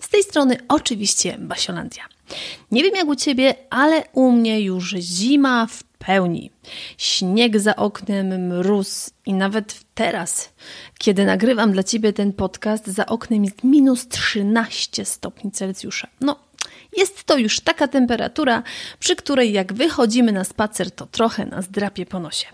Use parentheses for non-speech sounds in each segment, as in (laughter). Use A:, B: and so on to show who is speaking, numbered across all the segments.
A: Z tej strony oczywiście Basiolandia. Nie wiem jak u Ciebie, ale u mnie już zima w pełni. Śnieg za oknem, mróz i nawet teraz, kiedy nagrywam dla Ciebie ten podcast, za oknem jest minus 13 stopni Celsjusza. No, jest to już taka temperatura, przy której jak wychodzimy na spacer, to trochę nas drapie po nosie.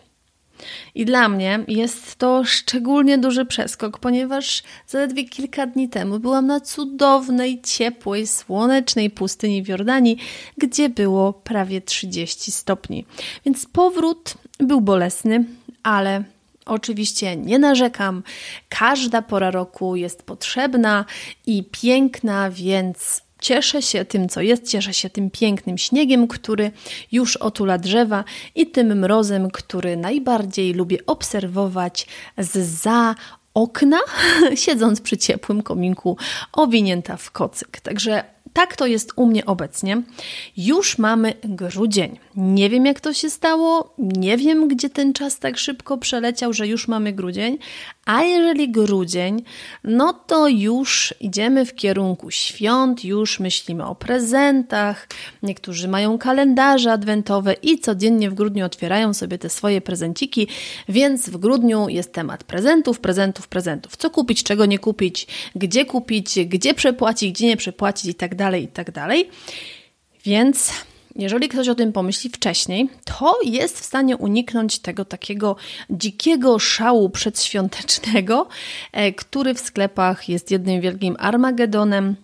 A: I dla mnie jest to szczególnie duży przeskok, ponieważ zaledwie kilka dni temu byłam na cudownej, ciepłej, słonecznej pustyni w Jordanii, gdzie było prawie 30 stopni. Więc powrót był bolesny, ale Oczywiście nie narzekam. Każda pora roku jest potrzebna i piękna, więc Cieszę się tym, co jest, cieszę się tym pięknym śniegiem, który już otula drzewa i tym mrozem, który najbardziej lubię obserwować z za okna, (laughs) siedząc przy ciepłym kominku, owinięta w kocyk. Także tak to jest u mnie obecnie. Już mamy grudzień. Nie wiem, jak to się stało, nie wiem, gdzie ten czas tak szybko przeleciał, że już mamy grudzień, a jeżeli grudzień, no to już idziemy w kierunku świąt, już myślimy o prezentach. Niektórzy mają kalendarze adwentowe i codziennie w grudniu otwierają sobie te swoje prezenciki, więc w grudniu jest temat prezentów, prezentów, prezentów. Co kupić, czego nie kupić, gdzie kupić, gdzie przepłacić, gdzie nie przepłacić i tak dalej, i tak dalej. Więc jeżeli ktoś o tym pomyśli wcześniej, to jest w stanie uniknąć tego takiego dzikiego szału przedświątecznego, e, który w sklepach jest jednym wielkim armagedonem.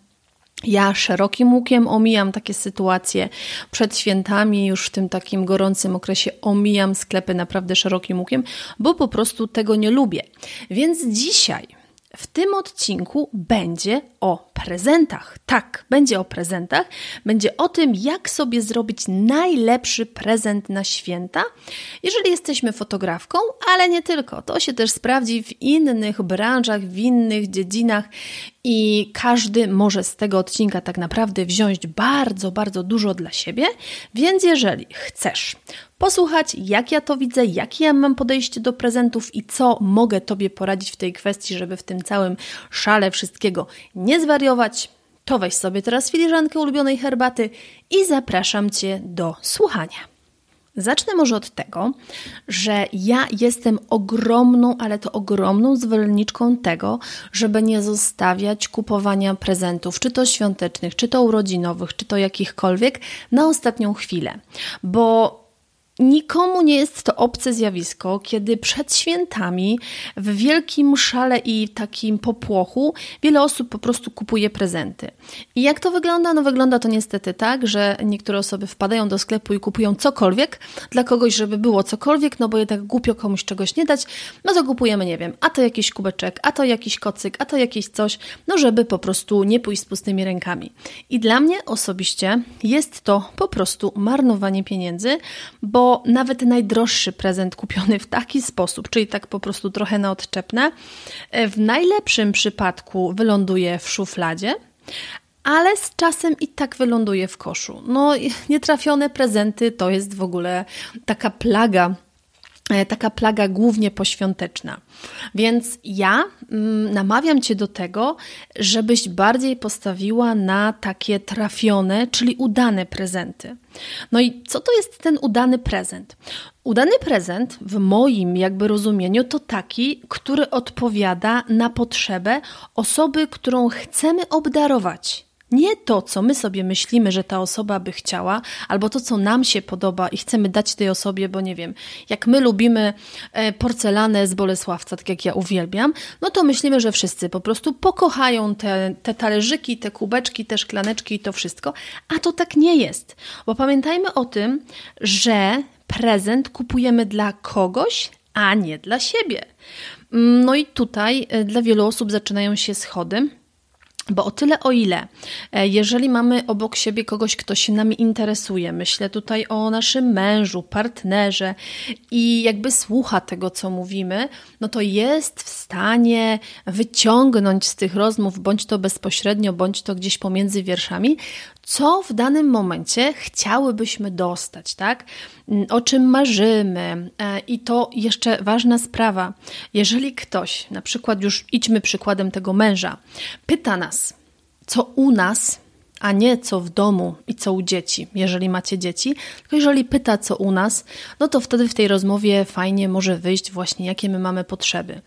A: Ja szerokim łukiem omijam takie sytuacje przed świętami, już w tym takim gorącym okresie omijam sklepy naprawdę szerokim łukiem, bo po prostu tego nie lubię. Więc dzisiaj w tym odcinku będzie o prezentach. Tak, będzie o prezentach. Będzie o tym, jak sobie zrobić najlepszy prezent na święta, jeżeli jesteśmy fotografką, ale nie tylko. To się też sprawdzi w innych branżach, w innych dziedzinach i każdy może z tego odcinka tak naprawdę wziąć bardzo, bardzo dużo dla siebie. Więc jeżeli chcesz posłuchać, jak ja to widzę, jakie ja mam podejście do prezentów i co mogę Tobie poradzić w tej kwestii, żeby w tym całym szale wszystkiego nie zwariować, to weź sobie teraz filiżankę ulubionej herbaty i zapraszam Cię do słuchania. Zacznę może od tego, że ja jestem ogromną, ale to ogromną zwolenniczką tego, żeby nie zostawiać kupowania prezentów, czy to świątecznych, czy to urodzinowych, czy to jakichkolwiek, na ostatnią chwilę. Bo Nikomu nie jest to obce zjawisko, kiedy przed świętami w wielkim szale i takim popłochu wiele osób po prostu kupuje prezenty. I jak to wygląda? No wygląda to niestety tak, że niektóre osoby wpadają do sklepu i kupują cokolwiek dla kogoś, żeby było cokolwiek, no bo jednak głupio komuś czegoś nie dać, no to kupujemy, nie wiem, a to jakiś kubeczek, a to jakiś kocyk, a to jakieś coś, no żeby po prostu nie pójść z pustymi rękami. I dla mnie osobiście jest to po prostu marnowanie pieniędzy, bo nawet najdroższy prezent kupiony w taki sposób, czyli tak po prostu trochę na odczepne, e, w najlepszym przypadku wyląduje w szufladzie, ale z czasem i tak wyląduje w koszu. No, (laughs) nietrafione prezenty to jest w ogóle taka plaga taka plaga głównie poświąteczna. Więc ja mm, namawiam Cię do tego, żebyś bardziej postawiła na takie trafione, czyli udane prezenty. No i co to jest ten udany prezent? Udany prezent w moim jakby rozumieniu to taki, który odpowiada na potrzebę osoby, którą chcemy obdarować Nie to, co my sobie myślimy, że ta osoba by chciała, albo to, co nam się podoba i chcemy dać tej osobie, bo nie wiem, jak my lubimy e, porcelanę z Bolesławca, tak jak ja uwielbiam, no to myślimy, że wszyscy po prostu pokochają te, te talerzyki, te kubeczki, te szklaneczki i to wszystko, a to tak nie jest. Bo pamiętajmy o tym, że prezent kupujemy dla kogoś, a nie dla siebie. No i tutaj e, dla wielu osób zaczynają się schody bo o tyle, o ile, e, jeżeli mamy obok siebie kogoś, kto się nami interesuje, myślę tutaj o naszym mężu, partnerze i jakby słucha tego, co mówimy, no to jest w stanie wyciągnąć z tych rozmów, bądź to bezpośrednio, bądź to gdzieś pomiędzy wierszami, co w danym momencie chciałybyśmy dostać, tak? O czym marzymy. E, I to jeszcze ważna sprawa. Jeżeli ktoś, na przykład już idźmy przykładem tego męża, pyta nas, co u nas a nie co w domu i co u dzieci, jeżeli macie dzieci. Tylko jeżeli pyta, co u nas, no to wtedy w tej rozmowie fajnie może wyjść właśnie, jakie my mamy potrzeby.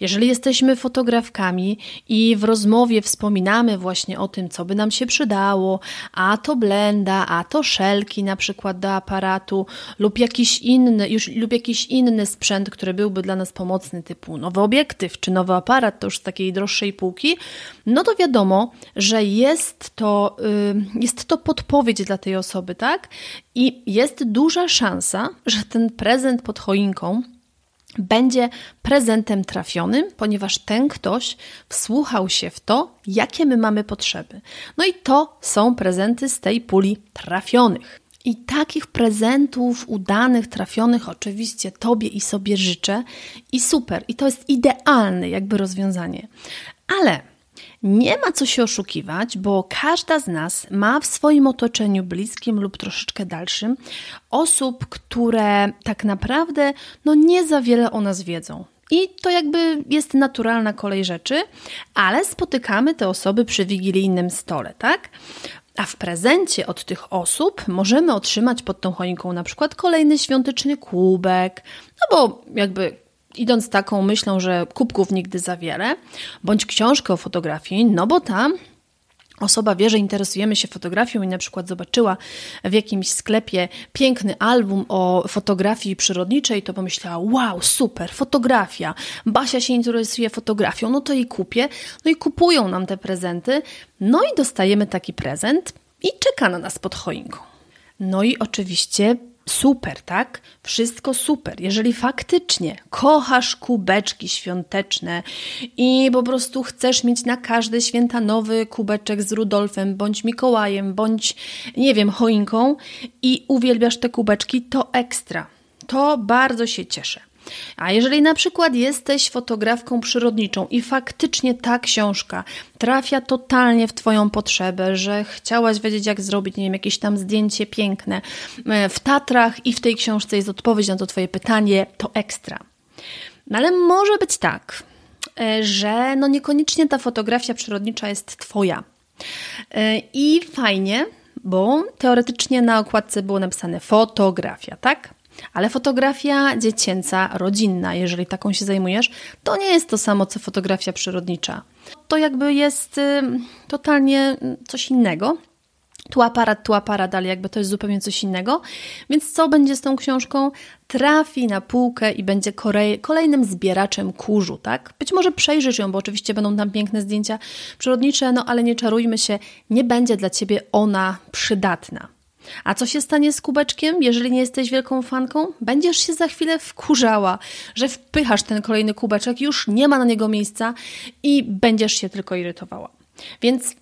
A: Jeżeli jesteśmy fotografkami i w rozmowie wspominamy właśnie o tym, co by nam się przydało, a to blenda, a to szelki na przykład do aparatu lub jakiś inny, już, lub jakiś inny sprzęt, który byłby dla nas pomocny, typu nowy obiektyw czy nowy aparat, to już z takiej droższej półki, no to wiadomo, że jest to jest to podpowiedź dla tej osoby, tak? I jest duża szansa, że ten prezent pod choinką będzie prezentem trafionym, ponieważ ten ktoś wsłuchał się w to, jakie my mamy potrzeby. No i to są prezenty z tej puli trafionych. I takich prezentów udanych, trafionych oczywiście Tobie i sobie życzę. I super, i to jest idealne jakby rozwiązanie. Ale nie ma co się oszukiwać, bo każda z nas ma w swoim otoczeniu bliskim lub troszeczkę dalszym osób, które tak naprawdę no nie za wiele o nas wiedzą. I to jakby jest naturalna kolej rzeczy, ale spotykamy te osoby przy wigilijnym stole, tak? A w prezencie od tych osób możemy otrzymać pod tą choinką na przykład kolejny świąteczny kubek, no bo jakby idąc taką myślą, że kubków nigdy za wiele, bądź książkę o fotografii, no bo tam osoba wie, że interesujemy się fotografią i na przykład zobaczyła w jakimś sklepie piękny album o fotografii przyrodniczej, to pomyślała, wow, super, fotografia, Basia się interesuje fotografią, no to jej kupię, no i kupują nam te prezenty, no i dostajemy taki prezent i czeka na nas pod choinką. No i oczywiście super, tak? Wszystko super. Jeżeli faktycznie kochasz kubeczki świąteczne i po prostu chcesz mieć na każde święta nowy kubeczek z Rudolfem, bądź Mikołajem, bądź nie wiem, choinką i uwielbiasz te kubeczki, to ekstra. To bardzo się cieszę. A jeżeli na przykład jesteś fotografką przyrodniczą i faktycznie ta książka trafia totalnie w Twoją potrzebę, że chciałaś wiedzieć, jak zrobić, nie wiem, jakieś tam zdjęcie piękne e, w Tatrach i w tej książce jest odpowiedź na to Twoje pytanie, to ekstra. No ale może być tak, e, że no niekoniecznie ta fotografia przyrodnicza jest Twoja. E, I fajnie, bo teoretycznie na okładce było napisane fotografia, tak? Ale fotografia dziecięca, rodzinna, jeżeli taką się zajmujesz, to nie jest to samo co fotografia przyrodnicza. To jakby jest totalnie coś innego. Tu aparat, tu aparat, ale jakby to jest zupełnie coś innego. Więc co będzie z tą książką? Trafi na półkę i będzie kolejnym zbieraczem kurzu, tak? Być może przejrzysz ją, bo oczywiście będą tam piękne zdjęcia przyrodnicze, no ale nie czarujmy się, nie będzie dla Ciebie ona przydatna. A co się stanie z kubeczkiem, jeżeli nie jesteś wielką fanką? Będziesz się za chwilę wkurzała, że wpychasz ten kolejny kubeczek, już nie ma na niego miejsca i będziesz się tylko irytowała. Więc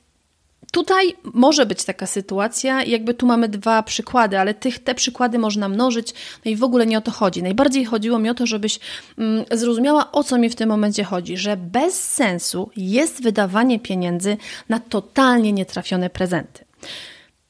A: Tutaj może być taka sytuacja, jakby tu mamy dwa przykłady, ale tych, te przykłady można mnożyć, no i w ogóle nie o to chodzi. Najbardziej chodziło mi o to, żebyś mm, zrozumiała, o co mi w tym momencie chodzi, że bez sensu jest wydawanie pieniędzy na totalnie nietrafione prezenty.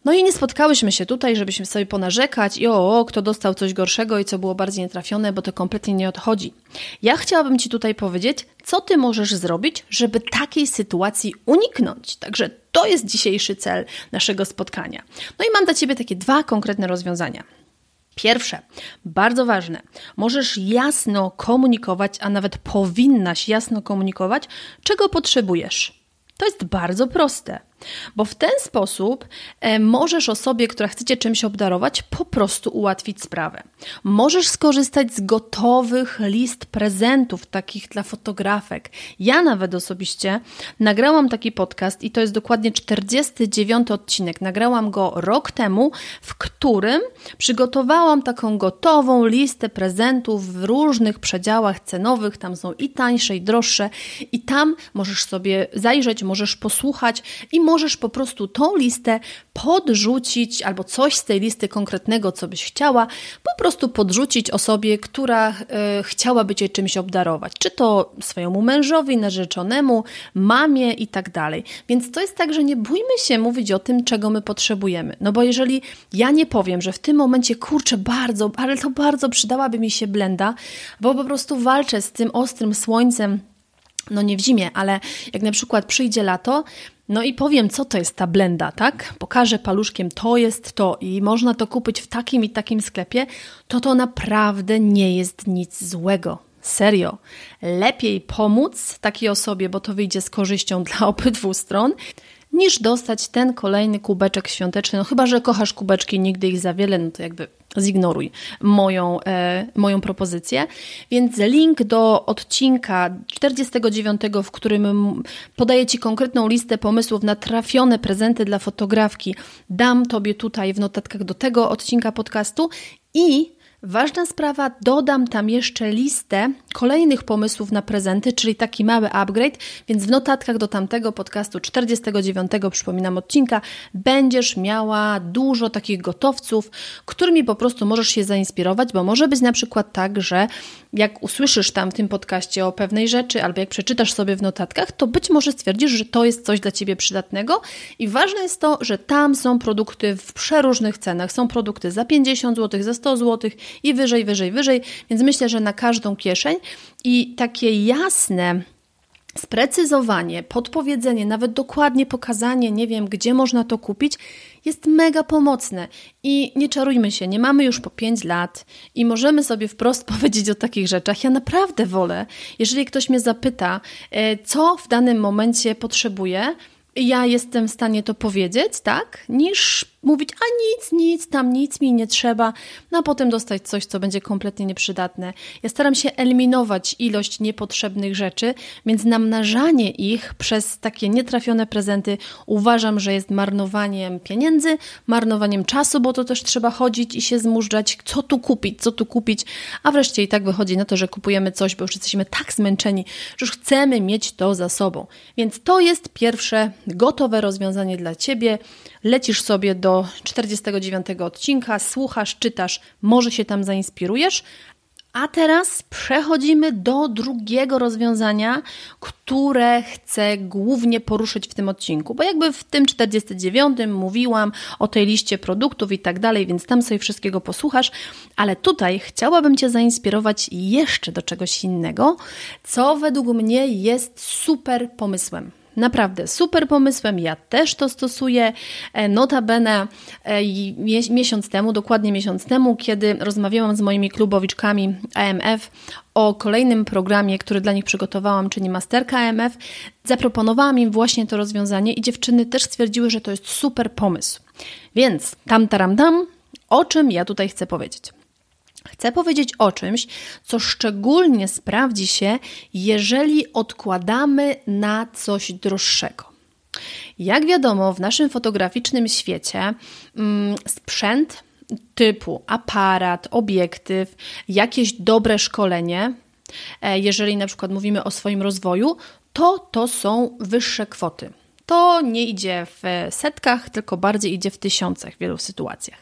A: No i nie spotkałyśmy się tutaj, żebyśmy sobie ponarzekać i o, o, kto dostał coś gorszego i co było bardziej nietrafione, bo to kompletnie nie odchodzi. Ja chciałabym Ci tutaj powiedzieć, co Ty możesz zrobić, żeby takiej sytuacji uniknąć. Także to jest dzisiejszy cel naszego spotkania. No i mam dla Ciebie takie dwa konkretne rozwiązania. Pierwsze, bardzo ważne, możesz jasno komunikować, a nawet powinnaś jasno komunikować, czego potrzebujesz. To jest bardzo proste. Bo w ten sposób e, możesz osobie, która chcecie czymś obdarować, po prostu ułatwić sprawę. Możesz skorzystać z gotowych list prezentów, takich dla fotografek. Ja nawet osobiście nagrałam taki podcast i to jest dokładnie 49 odcinek. Nagrałam go rok temu, w którym przygotowałam taką gotową listę prezentów w różnych przedziałach cenowych. Tam są i tańsze, i droższe, i tam możesz sobie zajrzeć, możesz posłuchać i możesz po prostu tą listę podrzucić albo coś z tej listy konkretnego, co byś chciała, po prostu podrzucić osobie, która y, chciałaby Cię czymś obdarować. Czy to swojemu mężowi, narzeczonemu, mamie i tak dalej. Więc to jest tak, że nie bójmy się mówić o tym, czego my potrzebujemy. No bo jeżeli ja nie powiem, że w tym momencie, kurczę, bardzo, ale to bardzo przydałaby mi się blenda, bo po prostu walczę z tym ostrym słońcem, no nie w zimie, ale jak na przykład przyjdzie lato, no i powiem, co to jest ta blenda, tak? Pokażę paluszkiem, to jest to i można to kupić w takim i takim sklepie, to to naprawdę nie jest nic złego. Serio. Lepiej pomóc takiej osobie, bo to wyjdzie z korzyścią (laughs) dla obydwu stron, niż dostać ten kolejny kubeczek świąteczny. No chyba, że kochasz kubeczki, nigdy ich za wiele, no to jakby zignoruj moją, e, moją propozycję. Więc link do odcinka 49, w którym podaję Ci konkretną listę pomysłów na trafione prezenty dla fotografki, dam Tobie tutaj w notatkach do tego odcinka podcastu i Ważna sprawa, dodam tam jeszcze listę kolejnych pomysłów na prezenty, czyli taki mały upgrade, więc w notatkach do tamtego podcastu 49, przypominam odcinka, będziesz miała dużo takich gotowców, którymi po prostu możesz się zainspirować, bo może być na przykład tak, że jak usłyszysz tam w tym podcaście o pewnej rzeczy, albo jak przeczytasz sobie w notatkach, to być może stwierdzisz, że to jest coś dla Ciebie przydatnego. I ważne jest to, że tam są produkty w przeróżnych cenach. Są produkty za 50 zł, za 100 zł i wyżej, wyżej, wyżej, więc myślę, że na każdą kieszeń. I takie jasne sprecyzowanie, podpowiedzenie, nawet dokładnie pokazanie, nie wiem, gdzie można to kupić, jest mega pomocne. I nie czarujmy się, nie mamy już po 5 lat i możemy sobie wprost (laughs) powiedzieć o takich rzeczach. Ja naprawdę wolę, jeżeli ktoś mnie zapyta, e, co w danym momencie potrzebuję, ja jestem w stanie to powiedzieć, tak, niż mówić, a nic, nic, tam nic mi nie trzeba, no a potem dostać coś, co będzie kompletnie nieprzydatne. Ja staram się eliminować ilość niepotrzebnych rzeczy, więc namnażanie ich przez takie nietrafione prezenty uważam, że jest marnowaniem pieniędzy, marnowaniem czasu, bo to też trzeba chodzić i się zmużdżać, co tu kupić, co tu kupić, a wreszcie i tak wychodzi na to, że kupujemy coś, bo już jesteśmy tak zmęczeni, że już chcemy mieć to za sobą. Więc to jest pierwsze gotowe rozwiązanie dla Ciebie. Lecisz sobie do 49 odcinka, słuchasz, czytasz, może się tam zainspirujesz. A teraz przechodzimy do drugiego rozwiązania, które chcę głównie poruszyć w tym odcinku, bo jakby w tym 49 mówiłam o tej liście produktów i tak dalej, więc tam sobie wszystkiego posłuchasz, ale tutaj chciałabym Cię zainspirować jeszcze do czegoś innego, co według mnie jest super pomysłem. Naprawdę super pomysłem, ja też to stosuję. E, notabene e, miesiąc temu, dokładnie miesiąc temu, kiedy rozmawiałam z moimi klubowiczkami AMF o kolejnym programie, który dla nich przygotowałam, czyli Masterka AMF, zaproponowałam im właśnie to rozwiązanie i dziewczyny też stwierdziły, że to jest super pomysł. Więc tam taram tam, o czym ja tutaj chcę powiedzieć. Chcę powiedzieć o czymś, co szczególnie sprawdzi się, jeżeli odkładamy na coś droższego. Jak wiadomo, w naszym fotograficznym świecie mm, sprzęt typu aparat, obiektyw, jakieś dobre szkolenie, e, jeżeli na przykład mówimy o swoim rozwoju, to to są wyższe kwoty to nie idzie w setkach, tylko bardziej idzie w tysiącach w wielu sytuacjach.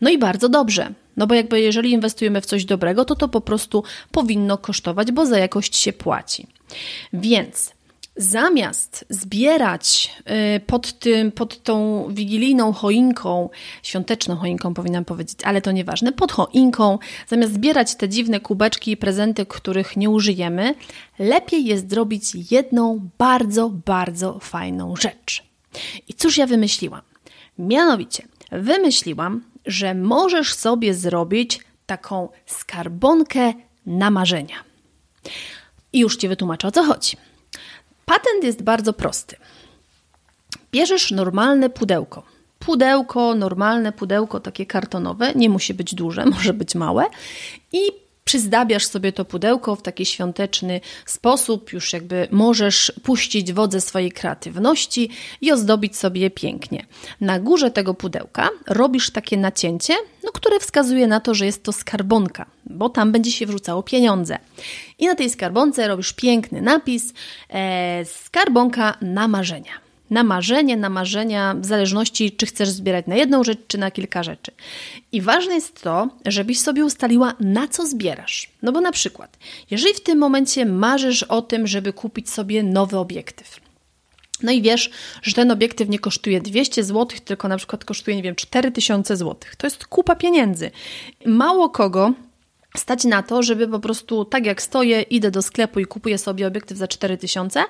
A: No i bardzo dobrze, no bo jakby jeżeli inwestujemy w coś dobrego, to to po prostu powinno kosztować, bo za jakość się płaci. Więc zamiast zbierać y, pod, tym, pod tą wigilijną choinką, świąteczną choinką powinnam powiedzieć, ale to nieważne, pod choinką, zamiast zbierać te dziwne kubeczki i prezenty, których nie użyjemy, lepiej jest zrobić jedną bardzo, bardzo fajną rzecz. I cóż ja wymyśliłam? Mianowicie, wymyśliłam, że możesz sobie zrobić taką skarbonkę na marzenia. I już Ci wytłumaczę o co chodzi. Patent jest bardzo prosty. Bierzesz normalne pudełko. Pudełko, normalne pudełko, takie kartonowe, nie musi być duże, (laughs) może być małe, i przyzdabiasz sobie to pudełko w taki świąteczny sposób, już jakby możesz puścić wodze swojej kreatywności i ozdobić sobie je pięknie. Na górze tego pudełka robisz takie nacięcie, no, które wskazuje na to, że jest to skarbonka, bo tam będzie się wrzucało pieniądze. I na tej skarbonce robisz piękny napis e, skarbonka na marzenia na marzenie, na marzenia, w zależności, czy chcesz zbierać na jedną rzecz, czy na kilka rzeczy. I ważne jest to, żebyś sobie ustaliła, na co zbierasz. No bo na przykład, jeżeli w tym momencie marzysz o tym, żeby kupić sobie nowy obiektyw, no i wiesz, że ten obiektyw nie kosztuje 200 zł, tylko na przykład kosztuje, nie wiem, 4000 zł. To jest kupa pieniędzy. Mało kogo stać na to, żeby po prostu tak jak stoję, idę do sklepu i kupuję sobie obiektyw za 4000,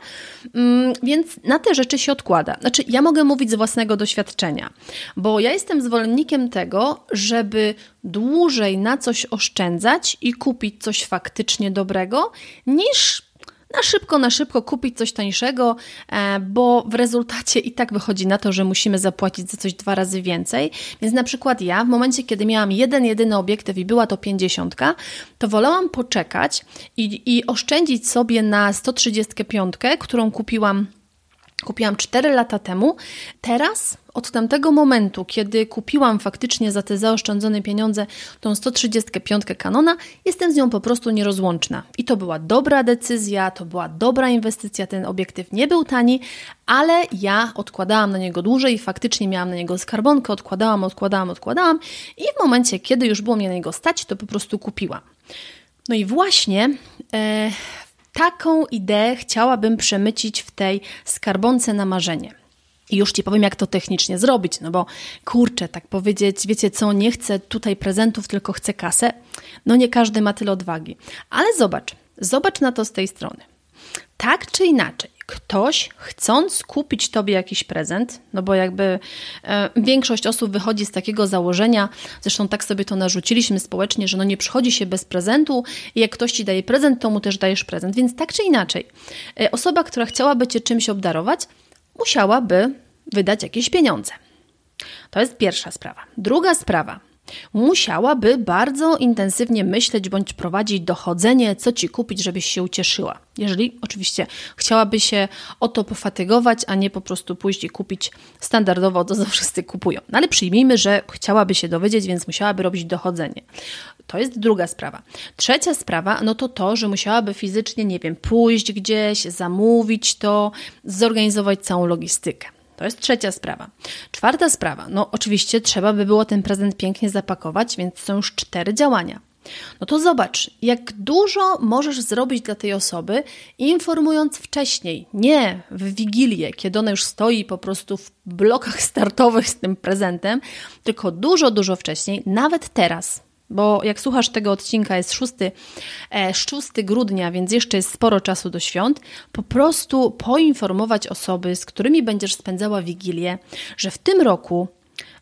A: mm, więc na te rzeczy się odkłada. Znaczy, ja mogę mówić z własnego doświadczenia, bo ja jestem zwolennikiem tego, żeby dłużej na coś oszczędzać i kupić coś faktycznie dobrego, niż na szybko, na szybko kupić coś tańszego, e, bo w rezultacie i tak wychodzi na to, że musimy zapłacić za coś dwa razy więcej. Więc na przykład ja, w momencie, kiedy miałam jeden, jedyny obiektyw i była to 50, to wolałam poczekać i, i oszczędzić sobie na 135, którą kupiłam Kupiłam 4 lata temu. Teraz, od tamtego momentu, kiedy kupiłam faktycznie za te zaoszczędzone pieniądze tą 135 Canona, jestem z nią po prostu nierozłączna. I to była dobra decyzja, to była dobra inwestycja. Ten obiektyw nie był tani, ale ja odkładałam na niego dłużej, faktycznie miałam na niego skarbonkę, odkładałam, odkładałam, odkładałam i w momencie, kiedy już było mnie na niego stać, to po prostu kupiłam. No i właśnie e, Taką ideę chciałabym przemycić w tej skarbonce na marzenie. I już Ci powiem, jak to technicznie zrobić, no bo kurczę, tak powiedzieć, wiecie co, nie chcę tutaj prezentów, tylko chcę kasę. No nie każdy ma tyle odwagi. Ale zobacz, zobacz na to z tej strony. Tak czy inaczej, ktoś chcąc kupić tobie jakiś prezent, no bo jakby e, większość osób wychodzi z takiego założenia, zresztą tak sobie to narzuciliśmy społecznie, że no nie przychodzi się bez prezentu i jak ktoś ci daje prezent, to mu też dajesz prezent. Więc tak czy inaczej, e, osoba, która chciałaby cię czymś obdarować, musiałaby wydać jakieś pieniądze. To jest pierwsza sprawa. Druga sprawa musiałaby bardzo intensywnie myśleć bądź prowadzić dochodzenie, co ci kupić, żebyś się ucieszyła. Jeżeli oczywiście chciałaby się o to pofatygować, a nie po prostu pójść i kupić standardowo to, (laughs) co wszyscy kupują. No ale przyjmijmy, że chciałaby się dowiedzieć, więc musiałaby robić dochodzenie. To jest druga sprawa. Trzecia sprawa, no to to, że musiałaby fizycznie, nie wiem, pójść gdzieś, zamówić to, zorganizować całą logistykę. To jest trzecia sprawa. Czwarta sprawa, no oczywiście trzeba by było ten prezent pięknie zapakować, więc są już cztery działania. No to zobacz, jak dużo możesz zrobić dla tej osoby, informując wcześniej, nie w wigilię, kiedy ona już stoi po prostu w blokach startowych z tym prezentem, tylko dużo, dużo wcześniej, nawet teraz bo jak słuchasz tego odcinka, jest 6, 6 e, grudnia, więc jeszcze jest sporo czasu do świąt, po prostu poinformować osoby, z którymi będziesz spędzała Wigilię, że w tym roku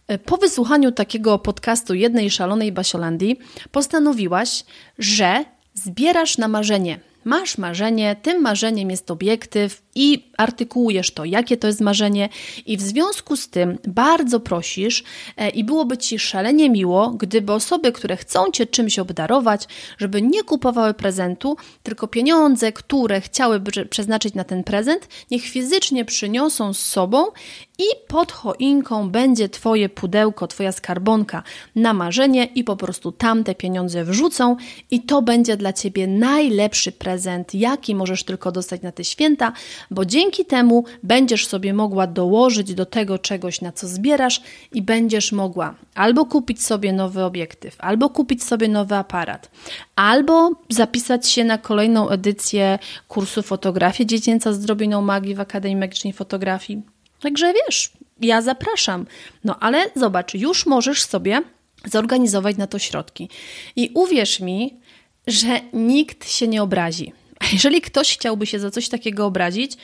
A: e, po wysłuchaniu takiego podcastu jednej szalonej Basiolandii postanowiłaś, że zbierasz na marzenie. Masz marzenie, tym marzeniem jest obiektyw i artykułujesz to, jakie to jest marzenie, i w związku z tym bardzo prosisz e, i byłoby ci szalenie miło, gdyby osoby, które chcą cię czymś obdarować, żeby nie kupowały prezentu, tylko pieniądze, które chciałyby przeznaczyć na ten prezent, niech fizycznie przyniosą z sobą i pod choinką będzie Twoje pudełko, Twoja skarbonka na marzenie i po prostu tam te pieniądze wrzucą i to będzie dla Ciebie najlepszy prezent, jaki możesz tylko dostać na te święta, bo dzięki temu będziesz sobie mogła dołożyć do tego czegoś, na co zbierasz i będziesz mogła albo kupić sobie nowy obiektyw, albo kupić sobie nowy aparat, albo zapisać się na kolejną edycję kursu fotografii dziecięca z drobiną magii w Akademii Magicznej Fotografii Także wiesz, ja zapraszam. No ale zobacz, już możesz sobie zorganizować na to środki. I uwierz mi, że nikt się nie obrazi. Jeżeli ktoś chciałby się za coś takiego obrazić,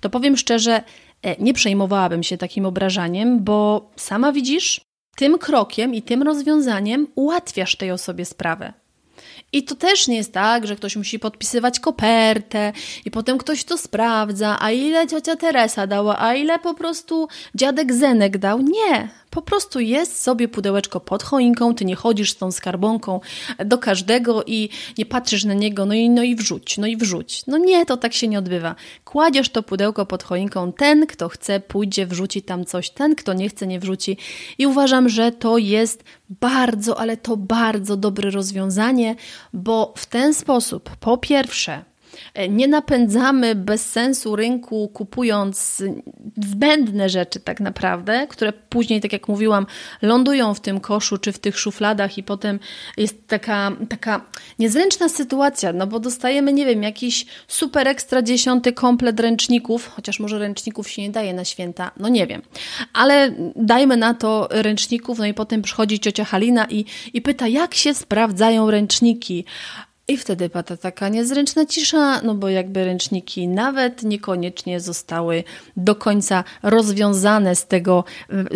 A: to powiem szczerze, e, nie przejmowałabym się takim obrażaniem, bo sama widzisz, tym krokiem i tym rozwiązaniem ułatwiasz tej osobie sprawę. I to też nie jest tak, że ktoś musi podpisywać kopertę i potem ktoś to sprawdza, a ile ciocia Teresa dała, a ile po prostu dziadek Zenek dał. Nie, po prostu jest sobie pudełeczko pod choinką, ty nie chodzisz z tą skarbonką do każdego i nie patrzysz na niego, no i, no i wrzuć, no i wrzuć. No nie, to tak się nie odbywa. Kładziesz to pudełko pod choinką, ten, kto chce, pójdzie, wrzuci tam coś, ten, kto nie chce, nie wrzuci. I uważam, że to jest bardzo, ale to bardzo dobre rozwiązanie, bo w ten sposób, po pierwsze, nie napędzamy bez sensu rynku, kupując zbędne rzeczy, tak naprawdę, które później, tak jak mówiłam, lądują w tym koszu czy w tych szufladach, i potem jest taka, taka niezręczna sytuacja, no bo dostajemy, nie wiem, jakiś super ekstra dziesiąty komplet ręczników, chociaż może ręczników się nie daje na święta, no nie wiem, ale dajmy na to ręczników, no i potem przychodzi ciocia Halina i, i pyta, jak się sprawdzają ręczniki. I wtedy pada taka niezręczna cisza, no bo jakby ręczniki nawet niekoniecznie zostały do końca rozwiązane z tego,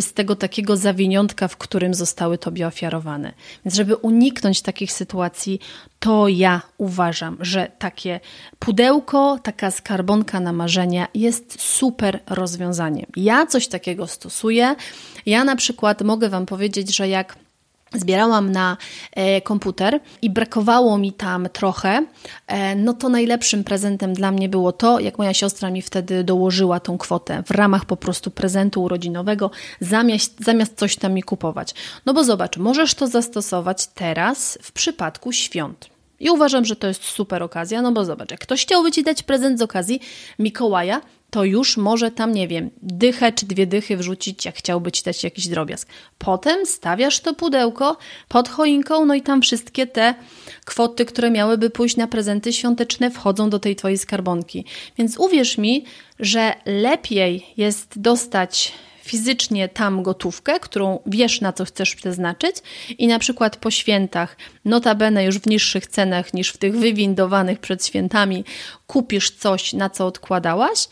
A: z tego takiego zawiniątka, w którym zostały tobie ofiarowane. Więc żeby uniknąć takich sytuacji, to ja uważam, że takie pudełko, taka skarbonka na marzenia jest super rozwiązaniem. Ja coś takiego stosuję. Ja na przykład mogę Wam powiedzieć, że jak zbierałam na e, komputer i brakowało mi tam trochę, e, no to najlepszym prezentem dla mnie było to, jak moja siostra mi wtedy dołożyła tą kwotę w ramach po prostu prezentu urodzinowego, zamiast, zamiast coś tam mi kupować. No bo zobacz, możesz to zastosować teraz w przypadku świąt. I uważam, że to jest super okazja, no bo zobacz, jak ktoś chciałby Ci dać prezent z okazji Mikołaja, to już może tam, nie wiem, dychę czy dwie dychy wrzucić, jak chciałby ci dać jakiś drobiazg. Potem stawiasz to pudełko pod choinką, no i tam wszystkie te kwoty, które miałyby pójść na prezenty świąteczne, wchodzą do tej twojej skarbonki. Więc uwierz mi, że lepiej jest dostać fizycznie tam gotówkę, którą wiesz na co chcesz przeznaczyć i na przykład po świętach, notabene już w niższych cenach niż w tych wywindowanych przed świętami, kupisz coś na co odkładałaś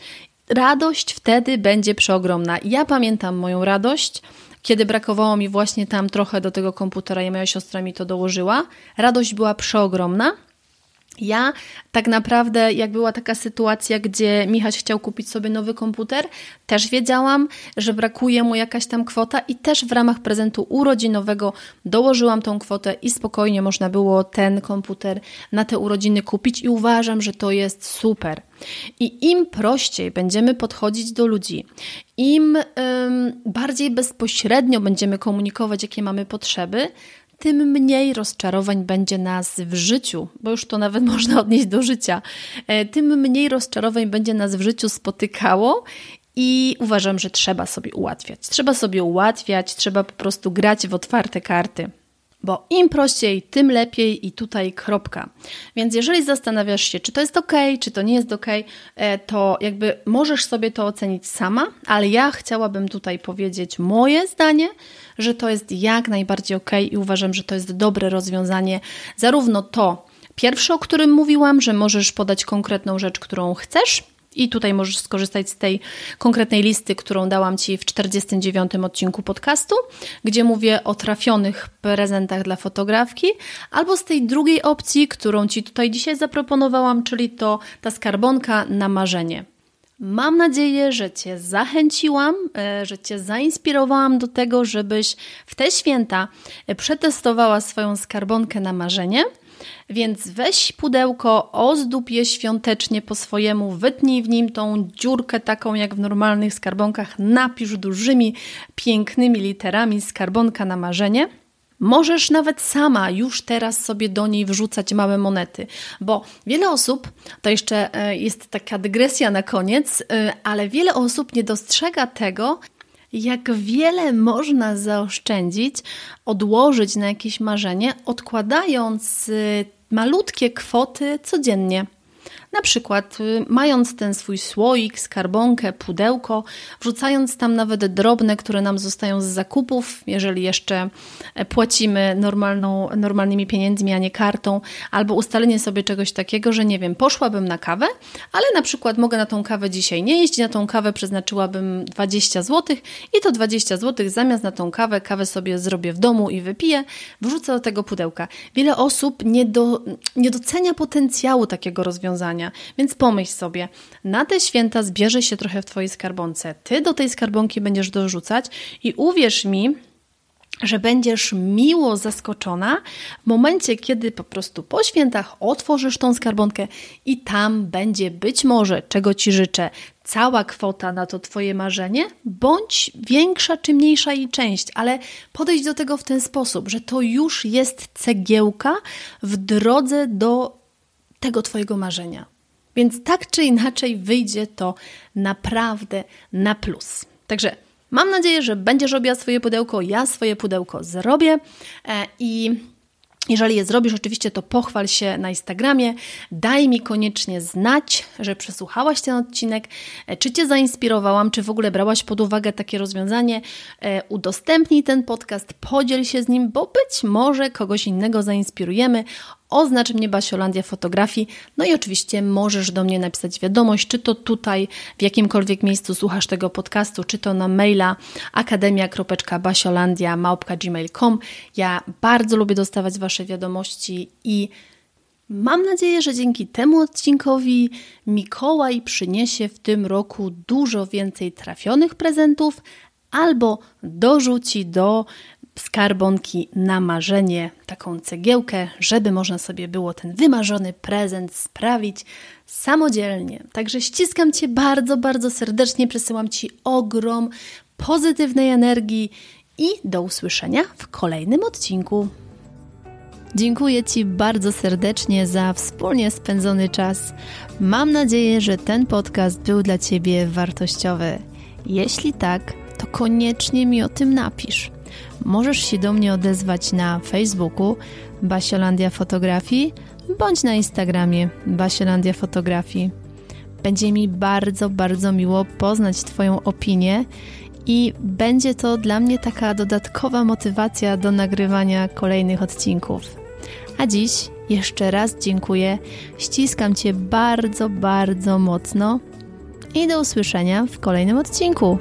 A: radość wtedy będzie przeogromna. Ja pamiętam moją radość, kiedy brakowało mi właśnie tam trochę do tego komputera i moja siostra mi to dołożyła. Radość była przeogromna. Ja tak naprawdę, jak była taka sytuacja, gdzie Michał chciał kupić sobie nowy komputer, też wiedziałam, że brakuje mu jakaś tam kwota i też w ramach prezentu urodzinowego dołożyłam tą kwotę i spokojnie można było ten komputer na te urodziny kupić i uważam, że to jest super. I im prościej będziemy podchodzić do ludzi, im ym, bardziej bezpośrednio będziemy komunikować, jakie mamy potrzeby, tym mniej rozczarowań będzie nas w życiu, bo już to nawet (laughs) można odnieść do życia, e, tym mniej rozczarowań będzie nas w życiu spotykało i uważam, że trzeba sobie ułatwiać. Trzeba sobie ułatwiać, trzeba po prostu grać w otwarte karty. Bo im prościej, tym lepiej i tutaj kropka. Więc jeżeli zastanawiasz się, czy to jest ok, czy to nie jest ok, e, to jakby możesz sobie to ocenić sama, ale ja chciałabym tutaj powiedzieć moje zdanie, że to jest jak najbardziej ok i uważam, że to jest dobre rozwiązanie. Zarówno to pierwsze, o którym mówiłam, że możesz podać konkretną rzecz, którą chcesz, i tutaj możesz skorzystać z tej konkretnej listy, którą dałam Ci w 49 odcinku podcastu, gdzie mówię o trafionych prezentach dla fotografki, albo z tej drugiej opcji, którą Ci tutaj dzisiaj zaproponowałam, czyli to ta skarbonka na marzenie. Mam nadzieję, że Cię zachęciłam, e, że Cię zainspirowałam do tego, żebyś w te święta przetestowała swoją skarbonkę na marzenie – więc weź pudełko, ozdób je świątecznie po swojemu, wytnij w nim tą dziurkę taką jak w normalnych skarbonkach, napisz dużymi, pięknymi literami skarbonka na marzenie. Możesz nawet sama już teraz sobie do niej wrzucać małe monety, bo wiele osób, to jeszcze e, jest taka dygresja na koniec, e, ale wiele osób nie dostrzega tego, jak wiele można zaoszczędzić, odłożyć na jakieś marzenie, odkładając y, malutkie kwoty codziennie. Na przykład y, mając ten swój słoik, skarbonkę, pudełko, wrzucając tam nawet drobne, które nam zostają z zakupów, jeżeli jeszcze e, płacimy normalną, normalnymi pieniędzmi, a nie kartą, albo ustalenie sobie czegoś takiego, że nie wiem, poszłabym na kawę, ale na przykład mogę na tą kawę dzisiaj nie iść, na tą kawę przeznaczyłabym 20 zł i to 20 zł zamiast na tą kawę, kawę sobie zrobię w domu i wypiję, wrzucę do tego pudełka. Wiele osób nie, do, nie docenia potencjału takiego rozwiązania, więc pomyśl sobie, na te święta zbierze się trochę w Twojej skarbonce. Ty do tej skarbonki będziesz dorzucać i uwierz mi, że będziesz miło zaskoczona w momencie, kiedy po prostu po świętach otworzysz tą skarbonkę i tam będzie być może, czego Ci życzę, cała kwota na to Twoje marzenie, bądź większa czy mniejsza jej część, ale podejść do tego w ten sposób, że to już jest cegiełka w drodze do tego Twojego marzenia. Więc tak czy inaczej wyjdzie to naprawdę na plus. Także mam nadzieję, że będziesz robiła swoje pudełko, ja swoje pudełko zrobię e, i jeżeli je zrobisz, oczywiście to pochwal się na Instagramie. Daj mi koniecznie znać, że przesłuchałaś ten odcinek, e, czy Cię zainspirowałam, czy w ogóle brałaś pod uwagę takie rozwiązanie. E, udostępnij ten podcast, podziel się z nim, bo być może kogoś innego zainspirujemy. Oznacz mnie Basiolandia Fotografii. No i oczywiście możesz do mnie napisać wiadomość, czy to tutaj, w jakimkolwiek miejscu słuchasz tego podcastu, czy to na maila akademia.basiolandia.gmail.com. Ja bardzo lubię dostawać Wasze wiadomości i Mam nadzieję, że dzięki temu odcinkowi Mikołaj przyniesie w tym roku dużo więcej trafionych prezentów albo dorzuci do skarbonki na marzenie, taką cegiełkę, żeby można sobie było ten wymarzony prezent sprawić samodzielnie. Także ściskam Cię bardzo, bardzo serdecznie, przesyłam Ci ogrom pozytywnej energii i do usłyszenia w kolejnym odcinku. Dziękuję Ci bardzo serdecznie za wspólnie spędzony czas. Mam nadzieję, że ten podcast był dla Ciebie wartościowy. Jeśli tak, to koniecznie mi o tym napisz. Możesz się do mnie odezwać na Facebooku Basiolandia Fotografii bądź na Instagramie Basiolandia Fotografii. Będzie mi bardzo, bardzo miło poznać Twoją opinię i będzie to dla mnie taka dodatkowa motywacja do nagrywania kolejnych odcinków. A dziś jeszcze raz dziękuję, ściskam Cię bardzo, bardzo mocno i do usłyszenia w kolejnym odcinku.